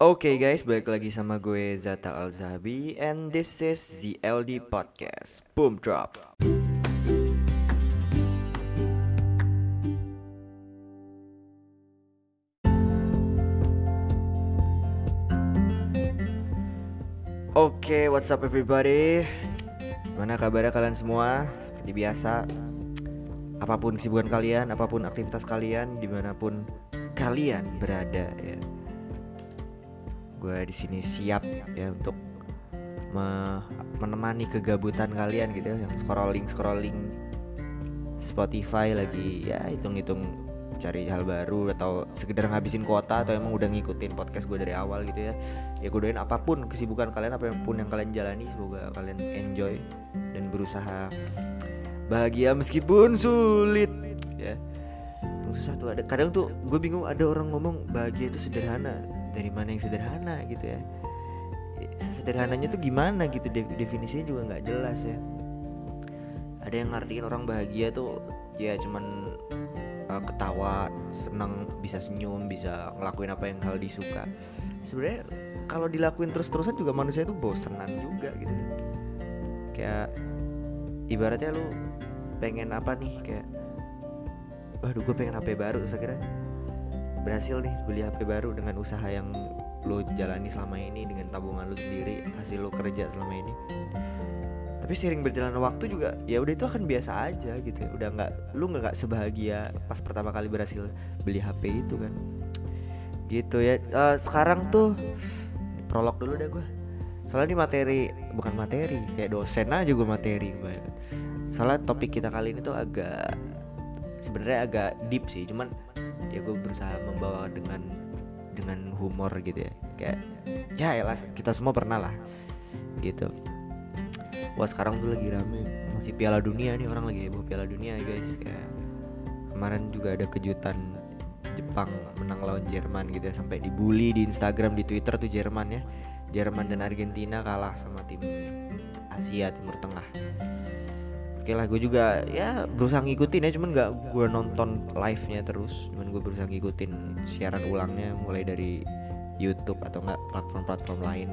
Oke guys, balik lagi sama gue Zata Al and this is ZLD Podcast. Boom drop. Oke, what's up everybody? Gimana kabarnya kalian semua? Seperti biasa, apa pun kesibukan kalian, apa pun aktivitas kalian, di mana pun kalian berada ya. Gue di sini siap ya untuk me- menemani kegabutan kalian gitu ya, yang scrolling scrolling Spotify lagi ya hitung-hitung cari hal baru atau sekedar ngabisin kuota atau emang udah ngikutin podcast gue dari awal gitu ya. Ya gue doain apa pun kesibukan kalian apa pun yang kalian jalani semoga kalian enjoy dan berusaha bahagia meskipun sulit ya. Emang susah tuh ada kadang tuh gue bingung ada orang ngomong bahagia itu sederhana dari mana yang sederhana gitu ya. Sederhananya tuh gimana gitu de- definisinya juga nggak jelas ya. Ada yang ngartiin orang bahagia tuh ya cuman uh, ketawa senang bisa senyum bisa ngelakuin apa yang hal disuka sebenarnya kalau dilakuin terus-terusan juga manusia itu bosenan juga gitu. Kayak ibaratnya lu pengen apa nih? Kayak waduh gue pengen HP baru terus akhirnya berhasil nih beli HP baru dengan usaha yang lo jalani selama ini dengan tabungan lo sendiri hasil lo kerja selama ini. Tapi sering berjalan waktu juga ya udah itu akan biasa aja gitu ya. Udah nggak lu nggak sebahagia pas pertama kali berhasil beli HP itu kan. Gitu ya. Eh, sekarang tuh prolog dulu deh gue soalnya ini materi bukan materi kayak dosen aja gue materi gue soalnya topik kita kali ini tuh agak sebenarnya agak deep sih cuman ya gue berusaha membawa dengan dengan humor gitu ya. Kayak ya elah kita semua pernah lah gitu. Wah sekarang tuh lagi rame masih Piala Dunia nih orang lagi heboh Piala Dunia guys. Kayak kemarin juga ada kejutan Jepang menang lawan Jerman gitu ya sampai dibully di Instagram di Twitter tuh Jerman ya. Jerman dan Argentina kalah sama tim Asia Timur Tengah Oke lah gue juga ya berusaha ngikutin ya cuman nggak gue nonton live nya terus. Cuman gue berusaha ngikutin siaran ulangnya mulai dari YouTube atau enggak platform-platform lain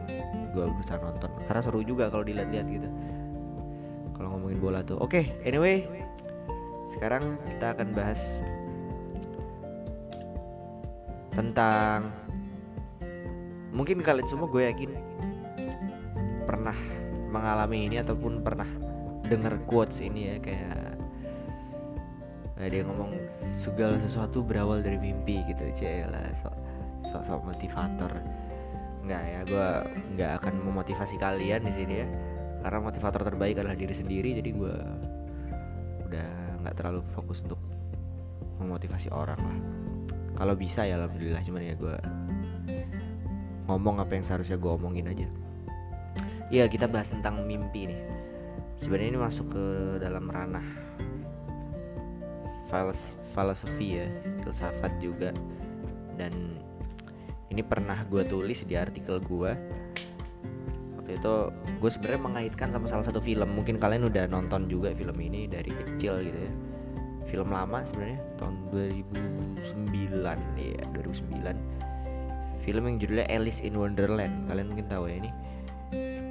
gue berusaha nonton. Karena seru juga kalau dilihat-lihat gitu. Kalau ngomongin bola tuh. Oke anyway sekarang kita akan bahas tentang mungkin kalian semua gue yakin pernah mengalami ini ataupun pernah dengar quotes ini ya kayak ada yang ngomong segala sesuatu berawal dari mimpi gitu cila so, so, so motivator. Nggak ya gue nggak akan memotivasi kalian di sini ya karena motivator terbaik adalah diri sendiri jadi gue udah nggak terlalu fokus untuk memotivasi orang lah. Kalau bisa ya alhamdulillah cuman ya gue ngomong apa yang seharusnya gue omongin aja. Ya kita bahas tentang mimpi nih sebenarnya ini masuk ke dalam ranah filos- filosofi ya filsafat juga. Dan ini pernah gue tulis di artikel gue waktu itu gue sebenarnya mengaitkan sama salah satu film. Mungkin kalian udah nonton juga film ini dari kecil gitu ya. Film lama sebenarnya tahun 2009 ya 2009 film yang judulnya Alice in Wonderland. Kalian mungkin tahu ya ini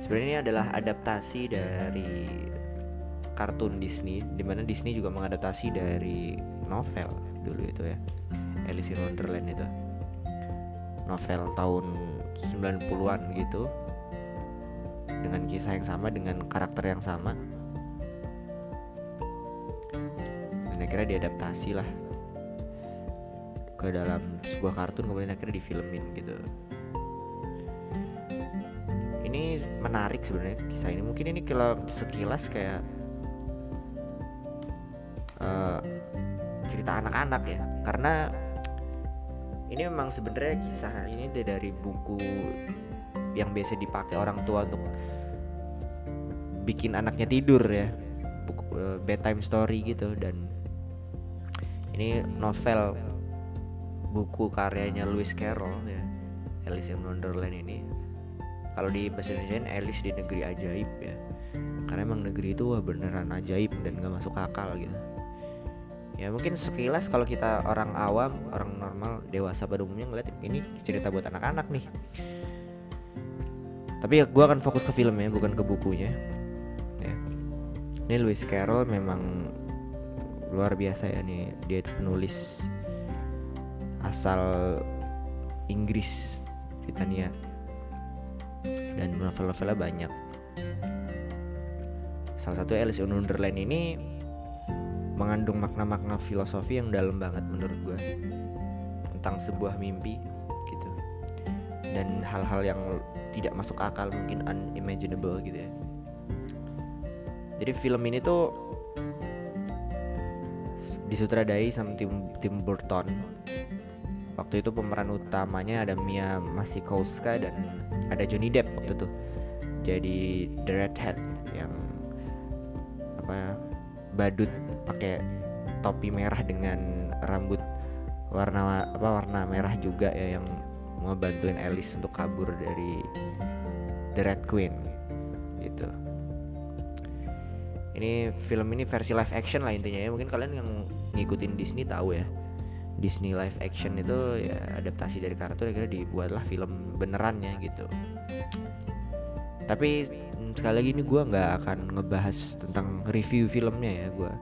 sebenarnya ini adalah adaptasi dari kartun Disney di mana Disney juga mengadaptasi dari novel dulu itu ya. Alice in Wonderland itu. Novel tahun 90-an gitu. Dengan kisah yang sama dengan karakter yang sama. Dan akhirnya diadaptasi lah ke dalam sebuah kartun kemudian akhirnya difilmin gitu ini menarik sebenarnya kisah ini. Mungkin ini kalau sekilas kayak eh, cerita anak-anak ya. Karena ini memang sebenarnya kisah ini da- dari buku yang biasa dipakai orang tua untuk bikin anaknya tidur ya. Buku eh, bedtime story gitu dan ini novel buku karyanya Lewis Carroll ya Alice in Wonderland ini kalau di bahasa Indonesia Alice di negeri ajaib ya. Karena emang negeri itu wah beneran ajaib dan gak masuk akal gitu. Ya mungkin sekilas kalau kita orang awam orang normal dewasa pada umumnya ngeliat ini cerita buat anak-anak nih. Tapi ya gue akan fokus ke filmnya bukan ke bukunya. Ya. ini Lewis Carroll memang luar biasa ya nih. Dia penulis asal Inggris Britania dan novel-novelnya banyak. Salah satu Alice in Wonderland ini mengandung makna-makna filosofi yang dalam banget menurut gue tentang sebuah mimpi gitu. Dan hal-hal yang tidak masuk akal mungkin unimaginable gitu ya. Jadi film ini tuh disutradai sama tim tim Burton. Waktu itu pemeran utamanya ada Mia Masikowska dan ada Johnny Depp waktu itu jadi The Redhead yang apa badut pakai topi merah dengan rambut warna apa warna merah juga ya yang mau bantuin Alice untuk kabur dari The Red Queen gitu. Ini film ini versi live action lah intinya ya. Mungkin kalian yang ngikutin Disney tahu ya. Disney live action itu ya adaptasi dari kartun akhirnya dibuatlah film benerannya gitu. Tapi sekali lagi ini gue nggak akan ngebahas tentang review filmnya ya gue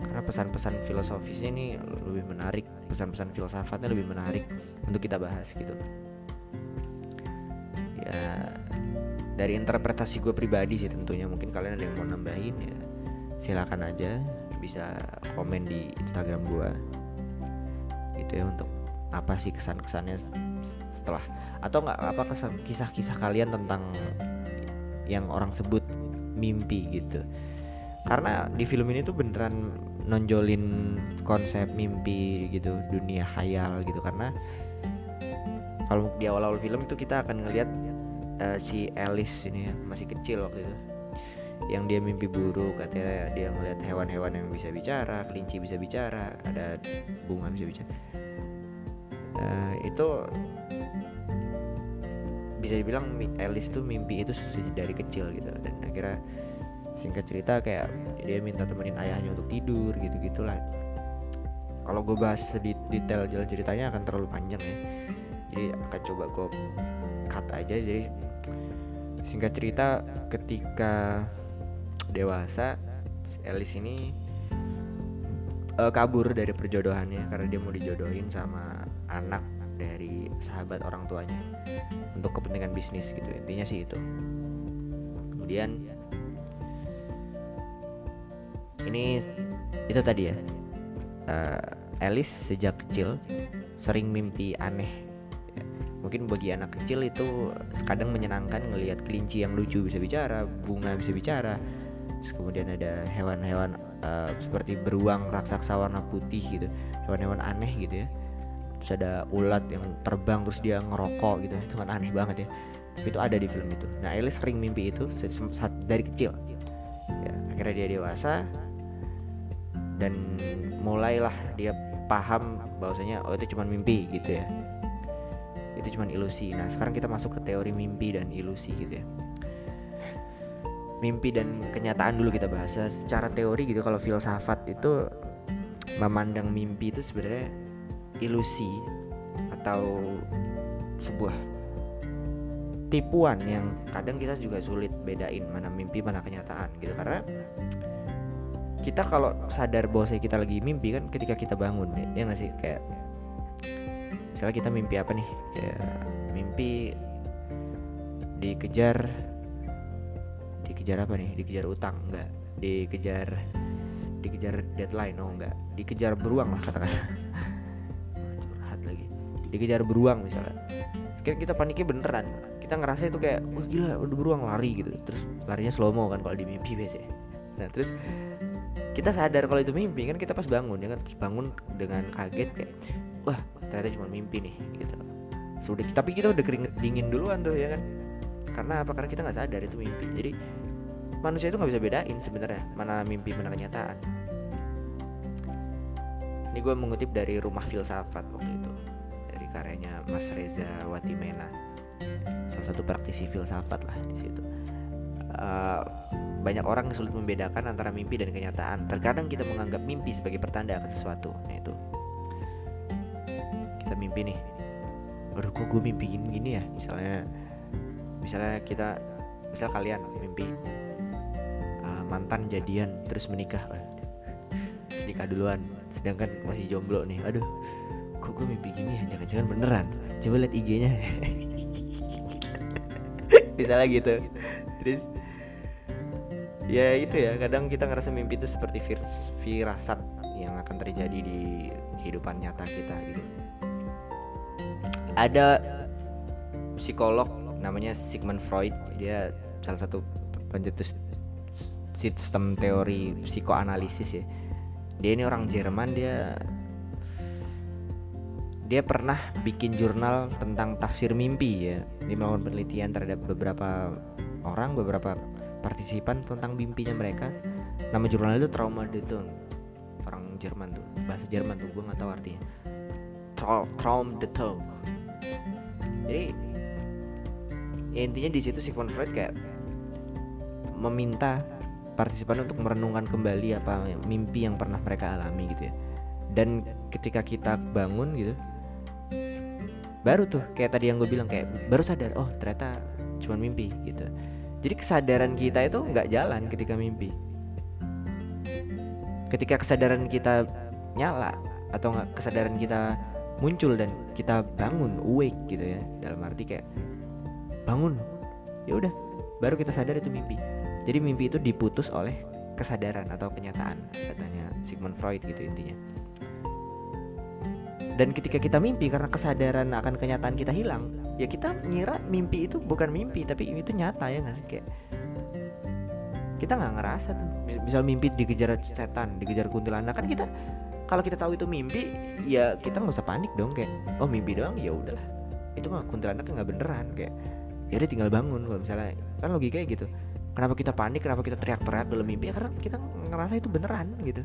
karena pesan-pesan filosofisnya ini lebih menarik pesan-pesan filsafatnya lebih menarik untuk kita bahas gitu. Ya dari interpretasi gue pribadi sih tentunya mungkin kalian ada yang mau nambahin ya silakan aja bisa komen di Instagram gue gitu ya untuk apa sih kesan-kesannya setelah atau nggak apa kesan kisah-kisah kalian tentang yang orang sebut mimpi gitu. Karena di film ini tuh beneran nonjolin konsep mimpi gitu dunia khayal gitu. Karena kalau di awal-awal film itu kita akan ngelihat uh, si Alice ini ya, masih kecil waktu itu. Yang dia mimpi buruk katanya dia ngelihat hewan-hewan yang bisa bicara kelinci bisa bicara ada bunga bisa bicara uh, itu bisa dibilang Alice tuh mimpi itu dari kecil gitu. Dan akhirnya singkat cerita kayak dia minta temenin ayahnya untuk tidur gitu gitulah. Kalau gue bahas detail jalan ceritanya akan terlalu panjang ya. Jadi akan coba gue cut aja. Jadi singkat cerita ketika dewasa Alice ini uh, kabur dari perjodohannya karena dia mau dijodohin sama anak dari sahabat orang tuanya untuk kepentingan bisnis gitu. Intinya sih itu. Kemudian ini itu tadi ya. Uh, Alice sejak kecil sering mimpi aneh. Mungkin bagi anak kecil itu kadang menyenangkan ngelihat kelinci yang lucu bisa bicara bunga bisa bicara. Terus kemudian ada hewan-hewan uh, seperti beruang raksasa warna putih gitu. Hewan-hewan aneh gitu ya terus ada ulat yang terbang terus dia ngerokok gitu. Itu kan aneh banget ya. Tapi itu ada di film itu. Nah Alice sering mimpi itu saat dari kecil. Ya akhirnya dia dewasa dan mulailah dia paham bahwasanya oh itu cuma mimpi gitu ya. Itu cuma ilusi. Nah sekarang kita masuk ke teori mimpi dan ilusi gitu ya. Mimpi dan kenyataan dulu kita bahas. Secara teori gitu kalau filsafat itu memandang mimpi itu sebenarnya ilusi atau sebuah tipuan yang kadang kita juga sulit bedain mana mimpi mana kenyataan gitu. Karena kita kalau sadar bahwa kita lagi mimpi kan ketika kita bangun ya, ya gak sih? Kayak misalnya kita mimpi apa nih? Kayak mimpi dikejar dikejar apa nih? Dikejar utang enggak dikejar dikejar deadline oh enggak dikejar beruang lah katakan dikejar beruang misalnya. Kita paniknya beneran. Kita ngerasa itu kayak wah gila udah beruang lari gitu. Terus larinya slow mo kan kalau di mimpi biasanya. Nah terus kita sadar kalau itu mimpi kan kita pas bangun ya kan? Terus bangun dengan kaget kayak wah ternyata cuma mimpi nih gitu. Sudah tapi kita udah keringet dingin duluan tuh ya kan? Karena apa? Karena kita nggak sadar itu mimpi. Jadi manusia itu nggak bisa bedain sebenarnya mana mimpi mana kenyataan. Ini gue mengutip dari rumah filsafat waktu itu karyanya Mas Reza Watimena. Salah satu praktisi filsafat lah di situ. Uh, banyak orang yang sulit membedakan antara mimpi dan kenyataan. Terkadang kita menganggap mimpi sebagai pertanda akan sesuatu. Nah itu. Kita mimpi nih. Aduh kok gue mimpi gini, gini ya? Misalnya Misalnya kita Misal kalian mimpi uh, Mantan jadian Terus menikah. Nikah duluan Sedangkan masih jomblo nih. Aduh Kok gue mimpi gini? Ya Jangan-jangan beneran. Coba lihat IG-nya Misalnya gitu Terus ya itu ya kadang kita ngerasa mimpi itu seperti firasat yang akan terjadi di kehidupan nyata kita gitu. Ada psikolog namanya Sigmund Freud. Dia salah satu pencetus sistem teori psikoanalisis ya. Dia ini orang Jerman dia dia pernah bikin jurnal tentang tafsir mimpi ya. Dia melakukan penelitian terhadap beberapa orang beberapa partisipan tentang mimpinya mereka. Nama jurnal itu Trauma Detun orang Jerman tuh bahasa Jerman tuh gue nggak tahu artinya. Tra Traum Detun jadi ya intinya di situ Sigmund Freud kayak meminta partisipan untuk merenungkan kembali apa mimpi yang pernah mereka alami gitu ya. Dan ketika kita bangun gitu baru tuh kayak tadi yang gue bilang kayak baru sadar oh ternyata cuma mimpi gitu. Jadi kesadaran kita itu nggak jalan ketika mimpi. Ketika kesadaran kita nyala atau nggak kesadaran kita muncul dan kita bangun awake gitu ya. Dalam arti kayak bangun ya udah baru kita sadar itu mimpi. Jadi mimpi itu diputus oleh kesadaran atau kenyataan katanya Sigmund Freud gitu intinya dan ketika kita mimpi karena kesadaran akan kenyataan kita hilang ya kita ngira mimpi itu bukan mimpi tapi itu nyata ya nggak sih? Kayak kita nggak ngerasa tuh. Misal mimpi dikejar setan dikejar kuntilanak kan kita kalau kita tahu itu mimpi ya kita nggak usah panik dong kayak oh mimpi doang? Ya udahlah. Itu mah kuntilanak nggak beneran kayak ya dia tinggal bangun kalau misalnya kan logikanya gitu. Kenapa kita panik kenapa kita teriak-teriak dalam mimpi? Ya karena kita ngerasa itu beneran gitu.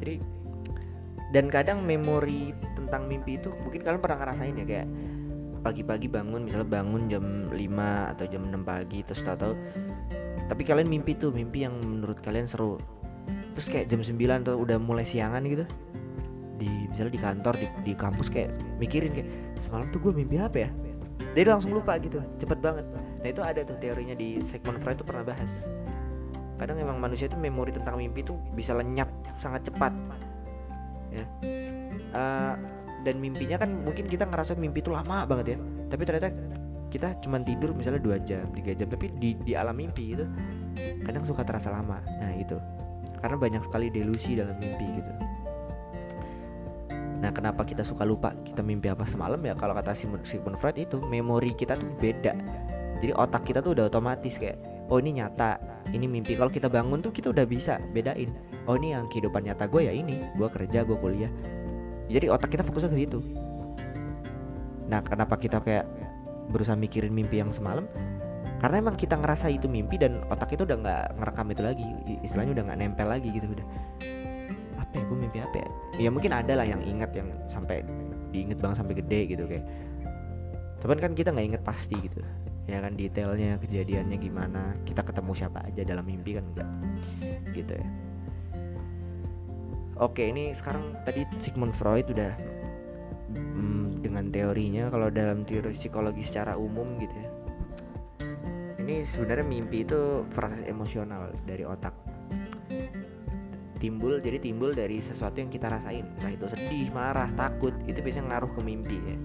Jadi dan kadang memori tentang mimpi itu mungkin kalian pernah ngerasain ya kayak pagi-pagi bangun misalnya bangun jam 5 atau jam 6 pagi terus tahu-tahu tapi kalian mimpi tuh mimpi yang menurut kalian seru. Terus kayak jam 9 atau udah mulai siangan gitu. Di misalnya di kantor di, di kampus kayak mikirin kayak semalam tuh gue mimpi apa ya? Jadi langsung lupa gitu cepet banget. Nah itu ada tuh teorinya di Sigmund Freud tuh pernah bahas. Kadang emang manusia itu memori tentang mimpi tuh bisa lenyap sangat cepat ya. Uh, dan mimpinya kan mungkin kita ngerasa mimpi itu lama banget ya. Tapi ternyata kita cuma tidur misalnya dua jam tiga jam tapi di di alam mimpi itu kadang suka terasa lama. Nah itu karena banyak sekali delusi dalam mimpi gitu. Nah kenapa kita suka lupa kita mimpi apa semalam? Ya kalau kata Sigmund Freud itu memori kita tuh beda. Jadi otak kita tuh udah otomatis kayak oh ini nyata. Ini mimpi. Kalau kita bangun tuh kita udah bisa bedain. Oh ini yang kehidupan nyata gue ya ini. Gue kerja gue kuliah. Jadi otak kita fokusnya ke situ. Nah kenapa kita kayak berusaha mikirin mimpi yang semalam? Karena emang kita ngerasa itu mimpi dan otak itu udah nggak ngerekam itu lagi. Istilahnya udah nggak nempel lagi gitu udah. Apa ya? Gue mimpi apa ya? Ya mungkin ada lah yang ingat yang sampai diinget bang sampai gede gitu kayak. Cuman kan kita nggak inget pasti gitu ya kan detailnya kejadiannya gimana kita ketemu siapa aja dalam mimpi kan enggak gitu ya Oke, ini sekarang tadi Sigmund Freud udah hmm, dengan teorinya kalau dalam teori psikologi secara umum gitu ya. Ini sebenarnya mimpi itu proses emosional dari otak. Timbul jadi timbul dari sesuatu yang kita rasain, entah itu sedih, marah, takut, itu biasanya ngaruh ke mimpi ya.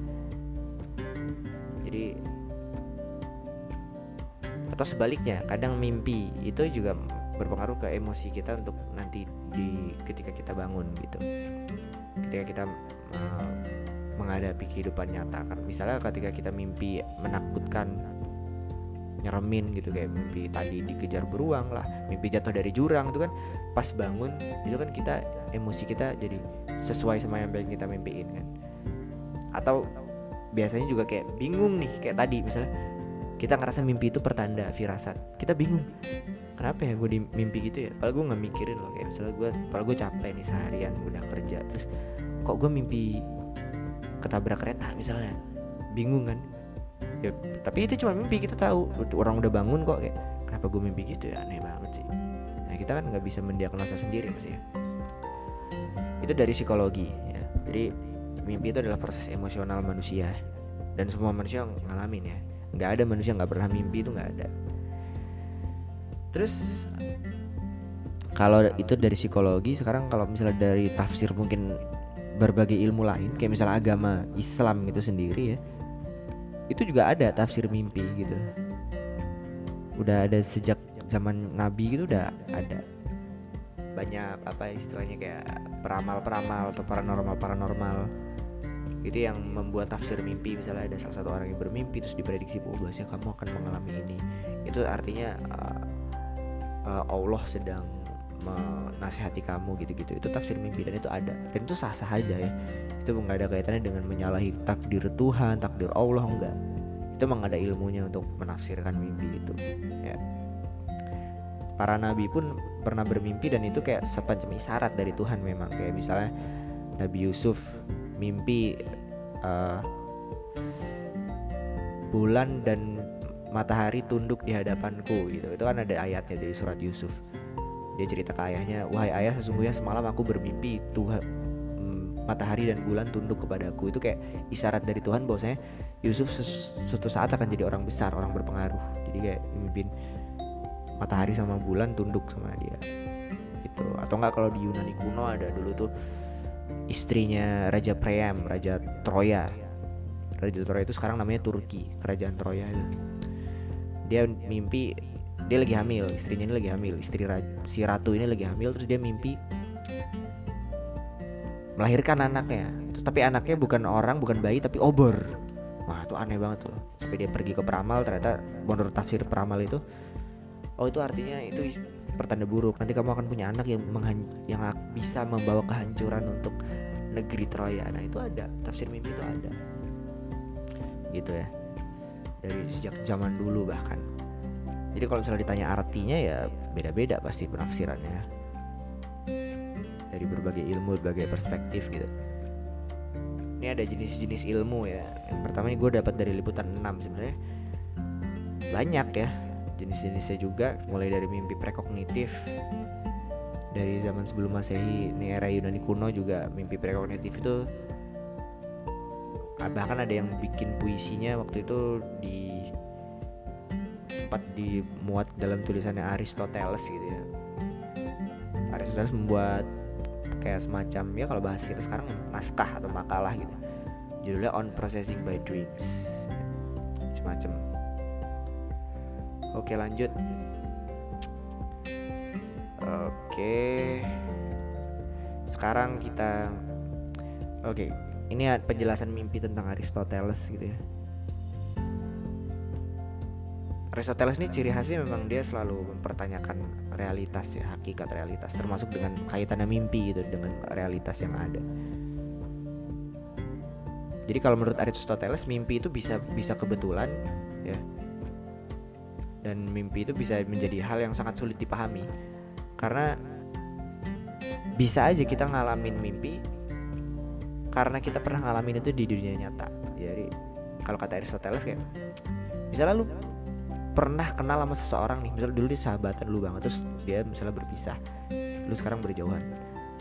Jadi atau sebaliknya, kadang mimpi itu juga berpengaruh ke emosi kita untuk nanti di ketika kita bangun gitu. Ketika kita uh, menghadapi kehidupan nyata kan. Misalnya ketika kita mimpi menakutkan nyeremin gitu kayak mimpi tadi dikejar beruang lah mimpi jatuh dari jurang itu kan pas bangun itu kan kita emosi kita jadi sesuai sama yang pengen kita mimpiin kan. Atau biasanya juga kayak bingung nih kayak tadi misalnya kita ngerasa mimpi itu pertanda firasat. Kita bingung kenapa ya gue di mimpi gitu ya? Padahal gue nggak mikirin loh kayak misalnya gue padahal gue capek nih seharian udah kerja terus kok gue mimpi ketabrak kereta misalnya? Bingung kan? Ya tapi itu cuma mimpi kita tahu. Orang udah bangun kok kayak kenapa gue mimpi gitu ya? Aneh banget sih. Nah kita kan nggak bisa mendiagnosa sendiri pasti ya. Itu dari psikologi ya. Jadi mimpi itu adalah proses emosional manusia dan semua manusia ngalamin ya nggak ada manusia nggak pernah mimpi itu nggak ada. Terus kalau itu dari psikologi sekarang kalau misalnya dari tafsir mungkin berbagai ilmu lain kayak misalnya agama Islam itu sendiri ya itu juga ada tafsir mimpi gitu. Udah ada sejak zaman Nabi gitu udah ada. Banyak apa istilahnya kayak peramal-peramal atau paranormal paranormal itu yang membuat tafsir mimpi misalnya ada salah satu orang yang bermimpi terus diprediksi oh biasanya kamu akan mengalami ini. Itu artinya uh, uh, Allah sedang menasihati kamu gitu-gitu. Itu tafsir mimpi dan itu ada. Dan itu sah-sah aja ya. Itu nggak ada kaitannya dengan menyalahi takdir Tuhan takdir Allah enggak itu memang ada ilmunya untuk menafsirkan mimpi itu ya. Para nabi pun pernah bermimpi dan itu kayak semacam isyarat dari Tuhan memang. Kayak misalnya Nabi Yusuf mimpi uh, bulan dan matahari tunduk di hadapanku gitu itu kan ada ayatnya dari surat Yusuf dia cerita ke ayahnya, wahai ayah sesungguhnya semalam aku bermimpi Tuhan mm, matahari dan bulan tunduk kepadaku itu kayak isyarat dari Tuhan bahwasanya Yusuf suatu saat akan jadi orang besar, orang berpengaruh. Jadi kayak memimpin matahari sama bulan tunduk sama dia. Gitu. Atau enggak kalau di Yunani kuno ada dulu tuh istrinya Raja Priam, Raja Troya. Raja Troya itu sekarang namanya Turki, kerajaan Troya. Dia mimpi dia lagi hamil istrinya ini lagi hamil istri si ratu ini lagi hamil terus dia mimpi melahirkan anaknya terus tapi anaknya bukan orang bukan bayi tapi obor wah itu aneh banget tuh sampai dia pergi ke peramal ternyata menurut tafsir peramal itu oh itu artinya itu pertanda buruk. Nanti kamu akan punya anak yang yang bisa membawa kehancuran untuk negeri Troya. Nah itu ada. Tafsir mimpi itu ada. Gitu ya. Dari sejak zaman dulu bahkan. Jadi kalau misalnya ditanya artinya ya beda-beda pasti penafsirannya. Dari berbagai ilmu berbagai perspektif gitu. Ini ada jenis-jenis ilmu ya. Yang pertama ini gue dapat dari liputan 6 sebenarnya. Banyak ya jenis-jenisnya juga mulai dari mimpi prekognitif. Dari zaman sebelum masehi ini era Yunani kuno juga mimpi prekognitif itu bahkan ada yang bikin puisinya waktu itu di sempat dimuat dalam tulisannya Aristoteles gitu ya. Aristoteles membuat kayak semacam ya kalau bahasa kita sekarang naskah atau makalah gitu. Judulnya On Processing by Dreams. Semacam oke lanjut. Oke. Sekarang kita oke ini penjelasan mimpi tentang Aristoteles gitu ya. Aristoteles ini ciri khasnya memang dia selalu mempertanyakan realitas ya hakikat realitas termasuk dengan kaitannya mimpi gitu dengan realitas yang ada. Jadi kalau menurut Aristoteles mimpi itu bisa bisa kebetulan ya dan mimpi itu bisa menjadi hal yang sangat sulit dipahami. Karena bisa aja kita ngalamin mimpi karena kita pernah ngalamin itu di dunia nyata. Jadi kalau kata Aristoteles kayak misalnya lu pernah kenal sama seseorang nih misalnya dulu dia sahabatan lu banget terus dia misalnya berpisah lu sekarang berjauhan.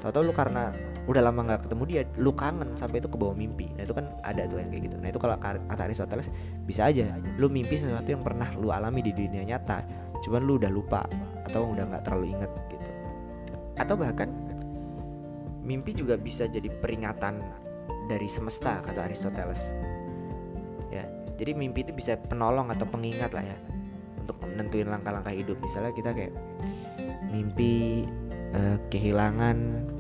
Tau-tau lu karena udah lama nggak ketemu dia lu kangen sampai itu ke bawah mimpi. Nah itu kan ada tuh yang kayak gitu. Nah itu kalau kata Aristoteles bisa aja lu mimpi sesuatu yang pernah lu alami di dunia nyata cuman lu udah lupa atau udah nggak terlalu inget gitu. Atau bahkan mimpi juga bisa jadi peringatan dari semesta kata Aristoteles. Ya jadi mimpi itu bisa penolong atau pengingat lah ya untuk menentuin langkah-langkah hidup. Misalnya kita kayak mimpi uh, kehilangan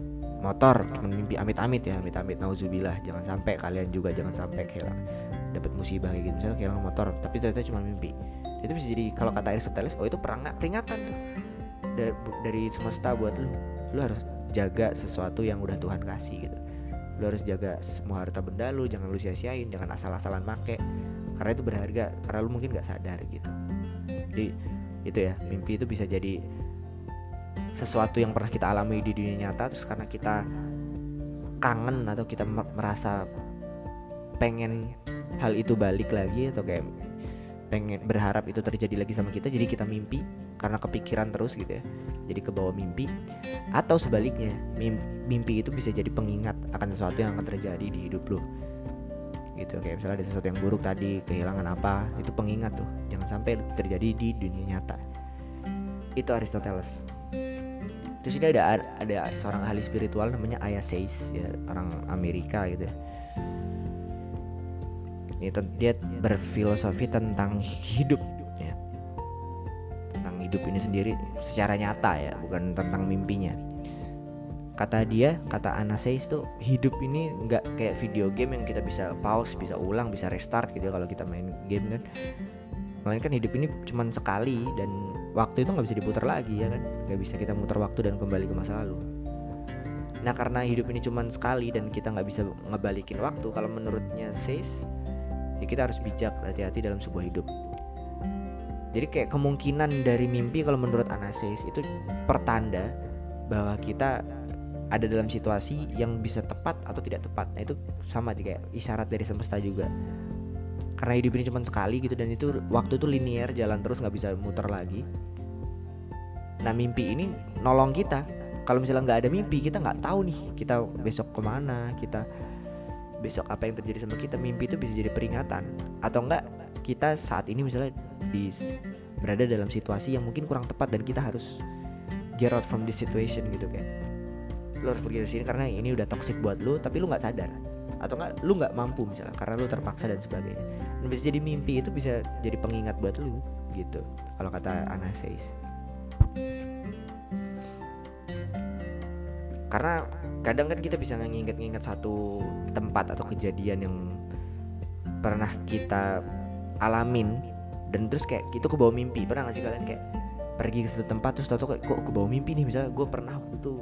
motor cuma mimpi amit-amit ya amit-amit. Nauzubillah jangan sampai kalian juga jangan sampai kehilangan dapat musibah kayak gitu. Misalnya kehilangan motor tapi ternyata cuma mimpi. Itu bisa jadi kalau kata Aristoteles oh itu peringatan tuh. Dari, dari semesta buat lu. Lu harus jaga sesuatu yang udah Tuhan kasih gitu. Lu harus jaga semua harta benda lu jangan lu sia-siain jangan asal-asalan make. Karena itu berharga karena lu mungkin gak sadar gitu. Jadi itu ya mimpi itu bisa jadi sesuatu yang pernah kita alami di dunia nyata terus karena kita kangen atau kita merasa pengen hal itu balik lagi atau kayak pengen berharap itu terjadi lagi sama kita jadi kita mimpi karena kepikiran terus gitu ya jadi ke bawah mimpi. Atau sebaliknya mimpi itu bisa jadi pengingat akan sesuatu yang akan terjadi di hidup lo gitu kayak misalnya ada sesuatu yang buruk tadi kehilangan apa itu pengingat tuh jangan sampai terjadi di dunia nyata. Itu Aristoteles terus ini ada ada seorang ahli spiritual namanya Aya Seis ya orang Amerika gitu ya. Ini dia berfilosofi tentang hidup ya. Tentang hidup ini sendiri secara nyata ya bukan tentang mimpinya. Kata dia kata Anaseis tuh hidup ini nggak kayak video game yang kita bisa pause bisa ulang bisa restart gitu ya kalau kita main game kan melainkan hidup ini cuma sekali dan waktu itu nggak bisa diputar lagi ya kan? Nggak bisa kita muter waktu dan kembali ke masa lalu. Nah karena hidup ini cuma sekali dan kita nggak bisa ngebalikin waktu kalau menurutnya Seis ya kita harus bijak hati-hati dalam sebuah hidup. Jadi kayak kemungkinan dari mimpi kalau menurut Anasis itu pertanda bahwa kita ada dalam situasi yang bisa tepat atau tidak tepat. Nah itu sama kayak isyarat dari semesta juga karena hidup ini cuma sekali gitu dan itu waktu itu linear jalan terus nggak bisa muter lagi. Nah mimpi ini nolong kita. Kalau misalnya nggak ada mimpi kita nggak tahu nih kita besok ke mana kita besok apa yang terjadi sama kita. Mimpi itu bisa jadi peringatan. Atau enggak kita saat ini misalnya di berada dalam situasi yang mungkin kurang tepat dan kita harus get out from this situation gitu kan lo harus pergi dari sini karena ini udah toxic buat lo tapi lo nggak sadar atau enggak lu nggak mampu misalnya karena lu terpaksa dan sebagainya. Dan bisa jadi mimpi itu bisa jadi pengingat buat lu gitu kalau kata Anastasis karena kadang kan kita bisa nginget-nginget satu tempat atau kejadian yang pernah kita alamin dan terus kayak itu ke bawah mimpi. Pernah gak sih kalian kayak pergi ke satu tempat terus tau kayak kok ke bawah mimpi nih? Misalnya gue pernah waktu itu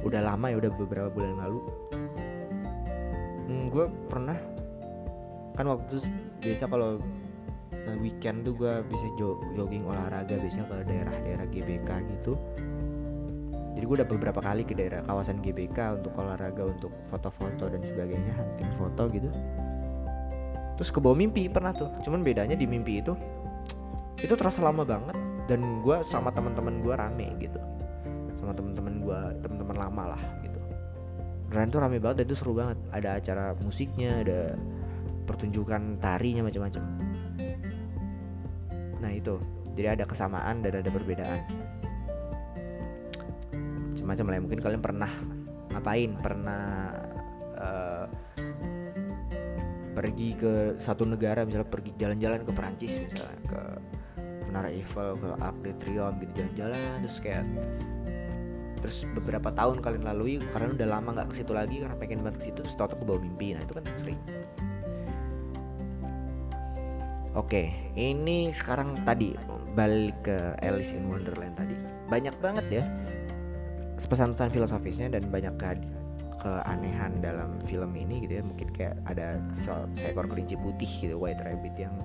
udah lama ya udah beberapa bulan lalu gue pernah kan waktu itu biasa kalau eh, weekend tuh gue bisa jogging olahraga biasanya ke daerah-daerah GBK gitu. Jadi gue udah beberapa kali ke daerah kawasan GBK untuk olahraga untuk foto-foto dan sebagainya hunting foto gitu. Terus ke bawah mimpi pernah tuh cuman bedanya di mimpi itu itu terasa lama banget dan gue sama teman-teman gue rame gitu. Sama teman-teman gue teman-teman lama lah gitu dan itu rame banget dan itu seru banget. Ada acara musiknya ada pertunjukan tarinya macam-macam. Nah itu. Jadi ada kesamaan dan ada perbedaan. Macam-macam lah ya. mungkin kalian pernah ngapain? Pernah uh, pergi ke satu negara misalnya pergi jalan-jalan ke Perancis misalnya ke Menara Eiffel ke Arc de Triomphe gitu jalan-jalan terus kayak terus beberapa tahun kalian lalui karena udah lama nggak ke situ lagi karena pengen banget ke situ terus tau ke bawah mimpi. Nah itu kan sering. Oke, ini sekarang tadi balik ke Alice in Wonderland tadi. Banyak banget ya pesan-pesan filosofisnya dan banyak ke keanehan dalam film ini gitu ya. Mungkin kayak ada se seekor kelinci putih gitu white rabbit yang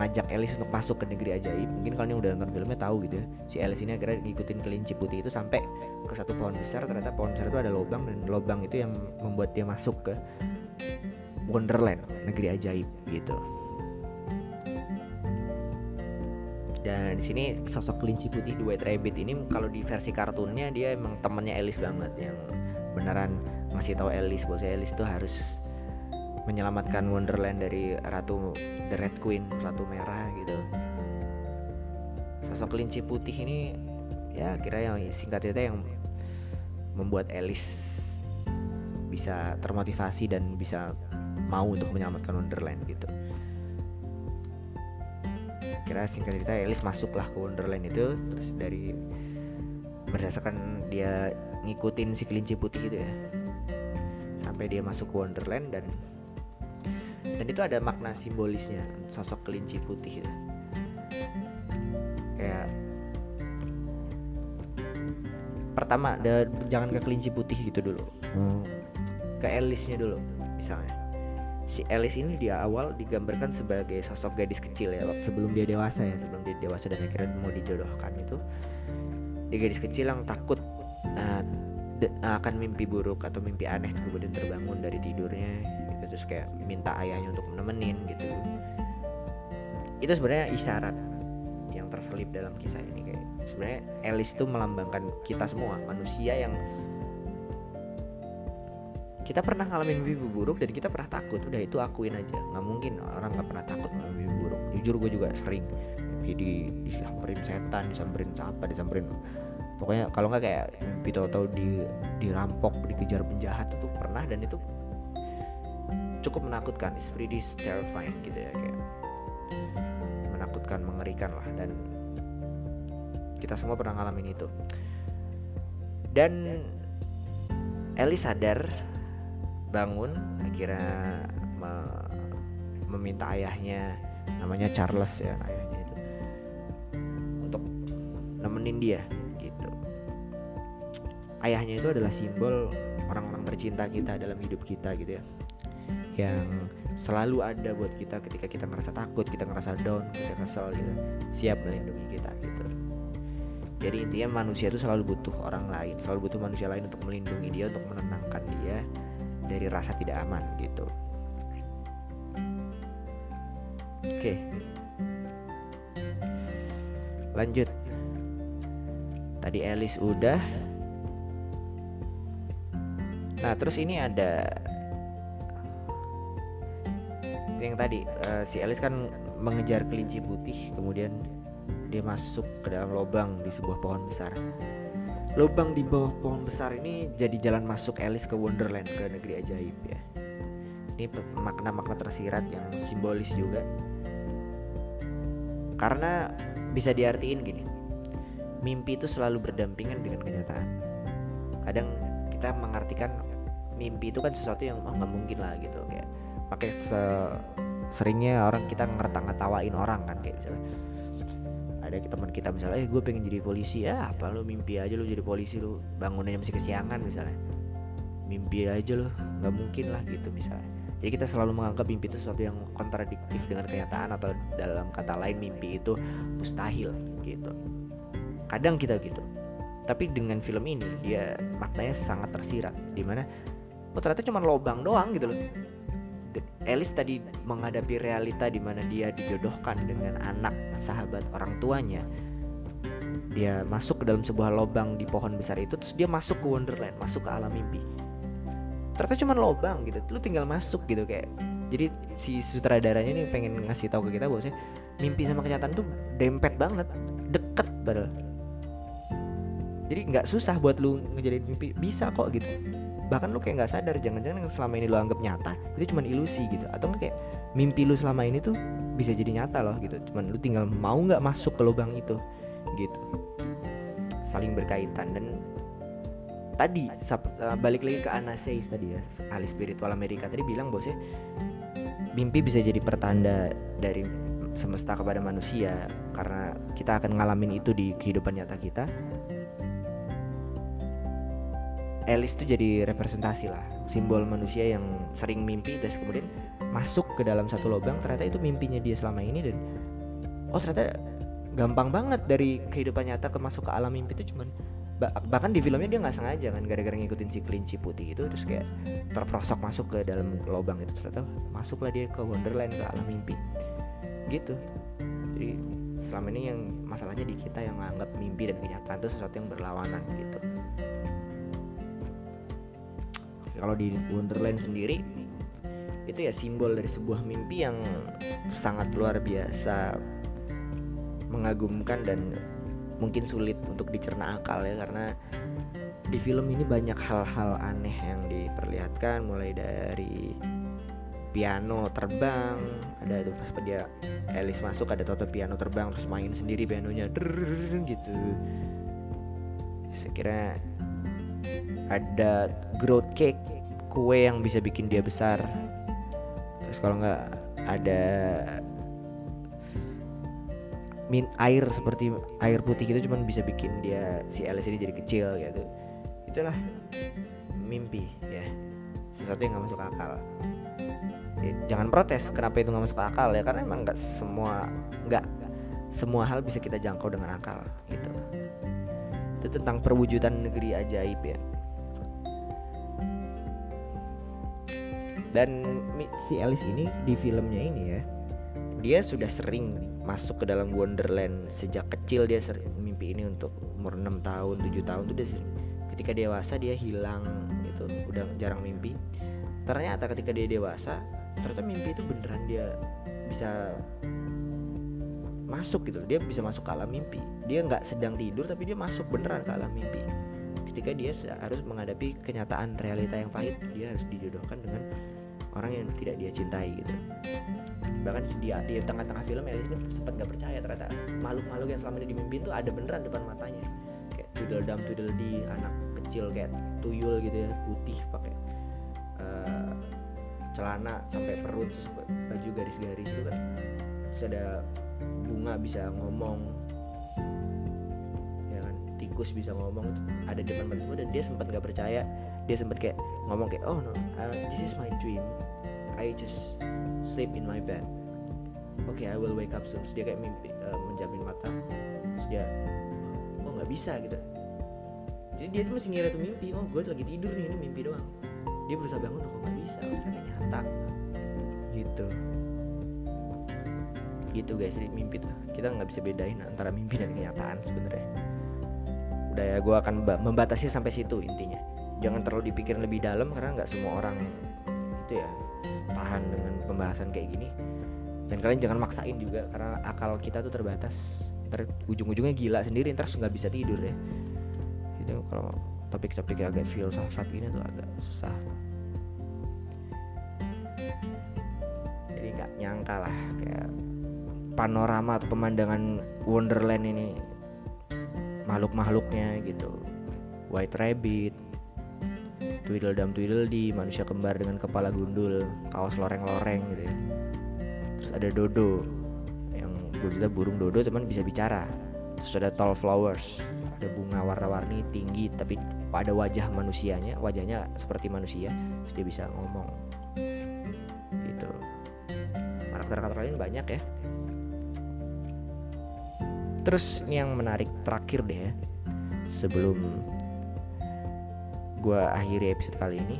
mengajak Alice untuk masuk ke negeri ajaib. Mungkin kalian yang udah nonton filmnya tahu gitu ya. Si Alice ini akhirnya ngikutin kelinci putih itu sampai ke satu pohon besar. Ternyata pohon besar itu ada lubang dan lubang itu yang membuat dia masuk ke Wonderland negeri ajaib gitu. Dan di sini sosok kelinci putih di White Rabbit ini kalau di versi kartunnya dia emang temennya Alice banget yang beneran ngasih tahu Alice bahwa Alice tuh harus menyelamatkan Wonderland dari ratu The Red Queen ratu merah gitu. Sosok kelinci putih ini ya kira yang singkat cerita yang membuat Alice bisa termotivasi dan bisa mau untuk menyelamatkan Wonderland gitu. Kira singkat cerita Alice masuklah ke Wonderland itu terus dari berdasarkan dia ngikutin si kelinci putih itu ya sampai dia masuk ke Wonderland dan dan itu ada makna simbolisnya sosok kelinci putih itu. Kayak pertama ada jangan ke kelinci putih gitu dulu. Hmm. ke Alice nya dulu misalnya. Si Alice ini di awal digambarkan sebagai sosok gadis kecil ya sebelum dia dewasa ya sebelum dia dewasa dan akhirnya mau dijodohkan itu. Dia gadis kecil yang takut uh, akan mimpi buruk atau mimpi aneh kemudian terbangun dari tidurnya terus kayak minta ayahnya untuk nemenin gitu. Itu sebenarnya isyarat yang terselip dalam kisah ini kayak sebenarnya Alice tuh melambangkan kita semua manusia yang kita pernah ngalamin mimpi buruk dan kita pernah takut. Udah itu akuin aja. Nggak mungkin orang nggak pernah takut ngalamin mimpi buruk. Jujur gue juga sering mimpi di disamperin setan disamperin apa disamperin pokoknya kalau nggak kayak mimpi tahu-tahu di dirampok dikejar penjahat itu pernah dan itu cukup menakutkan. It's pretty terrifying gitu ya kayak menakutkan mengerikan lah. Dan kita semua pernah ngalamin itu. Dan Ellie sadar bangun akhirnya me meminta ayahnya namanya Charles ya ayahnya itu untuk nemenin dia gitu. Ayahnya itu adalah simbol orang-orang tercinta kita dalam hidup kita gitu ya yang selalu ada buat kita ketika kita ngerasa takut kita ngerasa down kita kesel gitu siap melindungi kita gitu jadi intinya manusia itu selalu butuh orang lain selalu butuh manusia lain untuk melindungi dia untuk menenangkan dia dari rasa tidak aman gitu. Oke. Lanjut. Tadi Alice udah. Nah, terus ini ada yang tadi uh, si Alice kan mengejar kelinci putih, kemudian dia masuk ke dalam lubang di sebuah pohon besar. Lubang di bawah pohon besar ini jadi jalan masuk Alice ke Wonderland ke negeri ajaib ya. Ini makna-makna tersirat yang simbolis juga. Karena bisa diartiin gini mimpi itu selalu berdampingan dengan kenyataan. Kadang kita mengartikan mimpi itu kan sesuatu yang oh, nggak mungkin lah gitu kayak pakai se seringnya orang kita ngerta-ngetawain orang kan kayak misalnya. Ada teman kita misalnya eh gue pengen jadi polisi. Ya apa lu? Mimpi aja lu jadi polisi lu bangunnya masih kesiangan misalnya. Mimpi aja lu nggak mungkin lah gitu misalnya. Jadi kita selalu menganggap mimpi itu sesuatu yang kontradiktif dengan kenyataan atau dalam kata lain mimpi itu mustahil gitu. Kadang kita gitu. Tapi dengan film ini dia maknanya sangat tersirat di mana oh ternyata cuma lobang doang gitu loh Alice tadi menghadapi realita di mana dia dijodohkan dengan anak sahabat orang tuanya. Dia masuk ke dalam sebuah lubang di pohon besar itu terus dia masuk ke Wonderland, masuk ke alam mimpi. Ternyata cuma lubang gitu, lu tinggal masuk gitu kayak. Jadi si sutradaranya ini pengen ngasih tahu ke kita bahwasanya mimpi sama kenyataan tuh dempet banget, deket padahal. Jadi nggak susah buat lu ngejadiin mimpi, bisa kok gitu bahkan lu kayak nggak sadar jangan-jangan yang selama ini lu anggap nyata itu cuma ilusi gitu. Atau kayak mimpi lu selama ini tuh bisa jadi nyata loh gitu. Cuman lu tinggal mau nggak masuk ke lubang itu gitu. Saling berkaitan. Dan tadi eh, balik lagi ke Anaseis tadi ya ahli spiritual Amerika tadi bilang bosnya mimpi bisa jadi pertanda dari semesta kepada manusia. Karena kita akan ngalamin itu di kehidupan nyata kita Alice itu jadi representasi lah simbol manusia yang sering mimpi terus kemudian masuk ke dalam satu lubang ternyata itu mimpinya dia selama ini dan oh ternyata gampang banget dari kehidupan nyata ke masuk ke alam mimpi itu cuman bahkan di filmnya dia nggak sengaja kan gara-gara ngikutin si kelinci putih itu terus kayak terprosok masuk ke dalam lubang itu ternyata masuklah dia ke Wonderland ke alam mimpi. Gitu. Jadi selama ini yang masalahnya di kita yang menganggap mimpi dan kenyataan itu sesuatu yang berlawanan gitu kalau di Wonderland sendiri itu ya simbol dari sebuah mimpi yang sangat luar biasa mengagumkan dan mungkin sulit untuk dicerna akal ya karena di film ini banyak hal-hal aneh yang diperlihatkan mulai dari piano terbang ada itu pas dia Alice masuk ada toto piano terbang terus main sendiri pianonya gitu sekira ada growth cake kue yang bisa bikin dia besar. Terus kalau nggak ada min air seperti air putih gitu cuman bisa bikin dia si Alice ini jadi kecil gitu. Itulah mimpi ya. Sesuatu yang nggak masuk akal. Ya, jangan protes kenapa itu nggak masuk akal ya karena emang nggak semua nggak semua hal bisa kita jangkau dengan akal gitu itu tentang perwujudan negeri ajaib ya. Dan si Alice ini di filmnya ini ya dia sudah sering masuk ke dalam Wonderland sejak kecil. Dia sering mimpi ini untuk umur 6 tahun 7 tahun tuh dia sering ketika dewasa dia hilang itu udah jarang mimpi. Ternyata ketika dia dewasa ternyata mimpi itu beneran dia bisa masuk gitu. Dia bisa masuk ke alam mimpi. Dia nggak sedang tidur tapi dia masuk beneran ke alam mimpi. Ketika dia harus menghadapi kenyataan realita yang pahit dia harus dijodohkan dengan orang yang tidak dia cintai gitu. Bahkan di, di tengah-tengah film Alice ini sempat nggak percaya ternyata. Makhluk-makhluk yang selama ini dimimpin tuh ada beneran depan matanya. Kayak Tweedledum Tweedledee anak kecil kayak tuyul gitu ya putih pakai uh, celana sampai perut terus baju garis-garis gitu kan. Terus ada bunga bisa ngomong. Ya kan? Tikus bisa ngomong. Ada depan mata semua dan dia sempat nggak percaya. Dia sempat kayak ngomong kayak oh no uh, this is my dream. I just sleep in my bed. Oke okay, I will wake up soon. Terus dia kayak mimpi uh, menjamin mata. Terus dia oh nggak bisa? Gitu. Jadi dia tuh masih ngira itu mimpi oh gue lagi tidur nih ini mimpi doang. Dia berusaha bangun oh, nggak bisa? Ternyata nyata. Gitu gitu guys. Jadi mimpi tuh kita nggak bisa bedain antara mimpi dan kenyataan sebenarnya. Udah ya gue akan membatasi sampai situ intinya. Jangan terlalu dipikirin lebih dalam karena nggak semua orang itu ya tahan dengan pembahasan kayak gini. Dan kalian jangan maksain juga karena akal kita tuh terbatas. Ntar ujung-ujungnya gila sendiri ntar nggak bisa tidur ya. Itu kalau topik-topik agak filsafat gini tuh agak susah. Jadi nggak nyangka lah kayak panorama atau pemandangan Wonderland ini. Makhluk-makhluknya gitu. White Rabbit Tweedledum Tweedledee manusia kembar dengan kepala gundul kaos loreng-loreng gitu ya. Terus ada Dodo yang kita burung Dodo cuman bisa bicara. Terus ada Tall Flowers ada bunga warna-warni tinggi tapi ada wajah manusianya wajahnya seperti manusia terus dia bisa ngomong. Gitu. Karakter-karakter lain banyak ya terus yang menarik terakhir deh ya. Sebelum gue akhiri episode kali ini.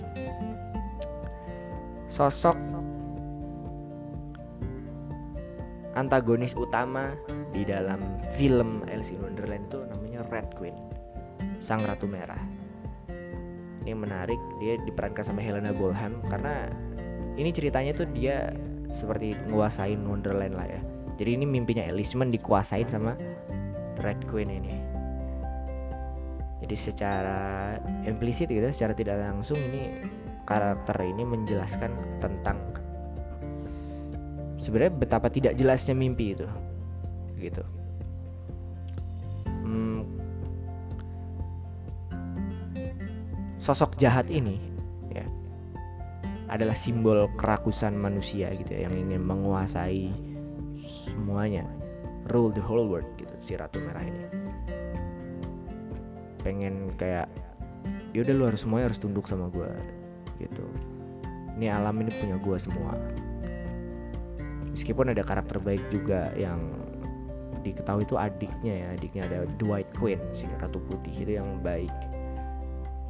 Sosok antagonis utama di dalam film Alice in Wonderland itu namanya Red Queen sang ratu merah. Ini menarik dia diperankan sama Helena Bonham karena ini ceritanya tuh dia seperti nguasain Wonderland lah ya jadi ini mimpinya Alice cuman dikuasain sama Red Queen ini. Jadi secara implisit gitu secara tidak langsung ini karakter ini menjelaskan tentang sebenarnya betapa tidak jelasnya mimpi itu gitu. Hmm, sosok jahat ini ya adalah simbol kerakusan manusia gitu ya, yang ingin menguasai semuanya. Rule the whole world gitu si ratu merah ini. Pengen kayak yaudah lu harus semuanya harus tunduk sama gue gitu. Ini alam ini punya gue semua. Meskipun ada karakter baik juga yang diketahui itu adiknya ya adiknya ada Dwight Queen si ratu putih itu yang baik.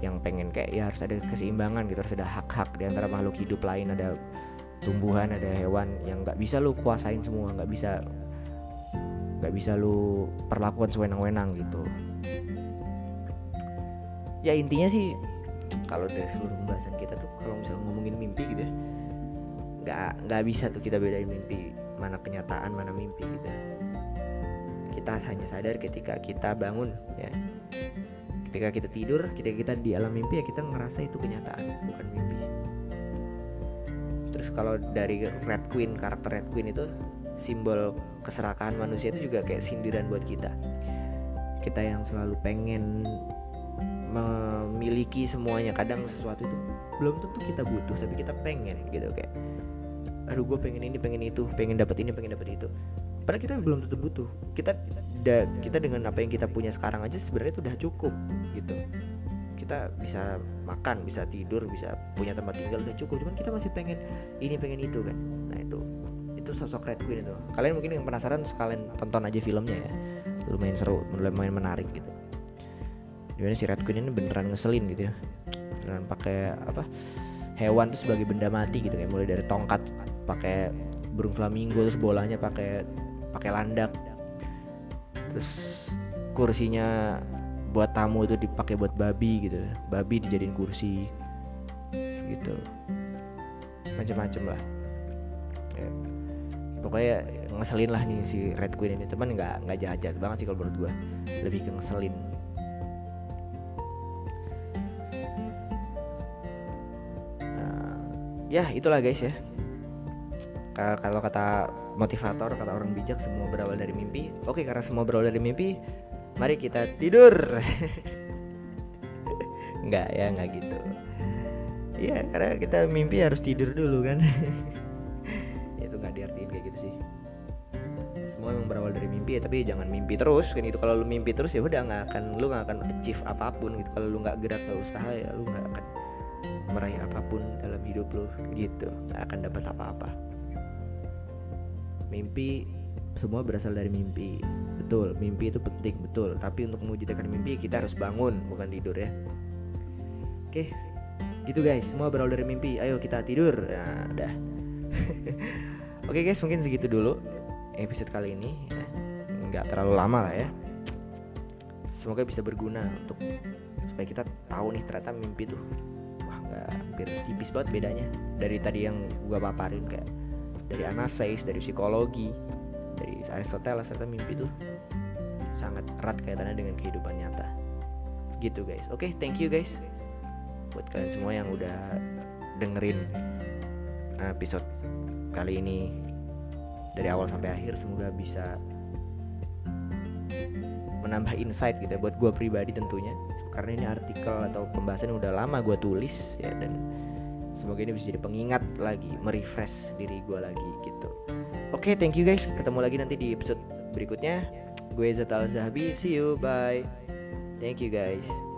Yang pengen kayak ya harus ada keseimbangan gitu harus ada hak-hak di antara makhluk hidup lain ada tumbuhan ada hewan yang nggak bisa lu kuasain semua nggak bisa nggak bisa lu perlakukan sewenang-wenang gitu. Ya intinya sih kalau dari seluruh pembahasan kita tuh kalau misalnya ngomongin mimpi gitu ya nggak nggak bisa tuh kita bedain mimpi mana kenyataan mana mimpi gitu kita hanya sadar ketika kita bangun ya. Ketika kita tidur ketika kita di alam mimpi ya kita ngerasa itu kenyataan bukan mimpi terus kalau dari Red Queen karakter Red Queen itu simbol keserakahan manusia itu juga kayak sindiran buat kita. Kita yang selalu pengen memiliki semuanya kadang sesuatu itu belum tentu kita butuh tapi kita pengen gitu kayak aduh gue pengen ini pengen itu pengen dapat ini pengen dapat itu. Padahal kita belum tentu butuh. Kita da, kita dengan apa yang kita punya sekarang aja sebenarnya itu udah cukup gitu kita bisa makan bisa tidur bisa punya tempat tinggal udah cukup. Cuman kita masih pengen ini pengen itu kan. Nah itu. Itu sosok Red Queen itu. Kalian mungkin yang penasaran sekalian tonton aja filmnya ya. Lumayan seru lumayan menarik gitu. Gimana si Red Queen ini beneran ngeselin gitu ya? Beneran pakai apa hewan tuh sebagai benda mati gitu. Kayak mulai dari tongkat pakai burung flamingo terus bolanya pakai pakai landak. Terus kursinya buat tamu itu dipakai buat babi gitu babi dijadiin kursi gitu. Macam-macam lah. Ya. pokoknya ngeselin lah nih si Red Queen ini. Teman nggak nggak jahat-jahat banget sih kalau menurut gue lebih ke ngeselin. Nah, ya itulah guys ya. Kalau kata motivator kata orang bijak semua berawal dari mimpi. Oke karena semua berawal dari mimpi mari kita tidur. Nggak ya nggak gitu. Ya karena kita mimpi harus tidur dulu kan. Itu nggak diartiin kayak gitu sih. Semua memang berawal dari mimpi ya tapi jangan mimpi terus kan itu kalau lu mimpi terus ya udah nggak akan lu nggak akan achieve apa pun gitu. Kalau lu nggak gerak nggak usaha ya lu nggak akan meraih apa pun dalam hidup lu gitu. Nggak akan dapat apa-apa. Mimpi semua berasal dari mimpi. Betul mimpi itu penting betul. Tapi untuk mewujudkan mimpi kita harus bangun bukan tidur ya. Oke gitu guys. Semua berawal dari mimpi. Ayo kita tidur. Nah udah oke guys mungkin segitu dulu episode kali ini. Nggak terlalu lama lah ya. Semoga bisa berguna untuk supaya kita tahu nih ternyata mimpi tuh wah nggak hampir tipis banget bedanya. Dari tadi yang gua paparin kayak dari analisis dari psikologi dari Aristoteles ternyata mimpi itu sangat erat kaitannya dengan kehidupan nyata. Gitu guys. Oke okay, thank you guys. Buat kalian semua yang udah dengerin episode kali ini dari awal sampai akhir semoga bisa menambah insight gitu ya buat gue pribadi tentunya. Karena ini artikel atau pembahasan udah lama gue tulis ya dan semoga ini bisa jadi pengingat lagi merefresh diri gue lagi gitu oke okay, thank you guys. Ketemu lagi nanti di episode berikutnya. Gue Zatal Zahabi see you. Bye. Thank you guys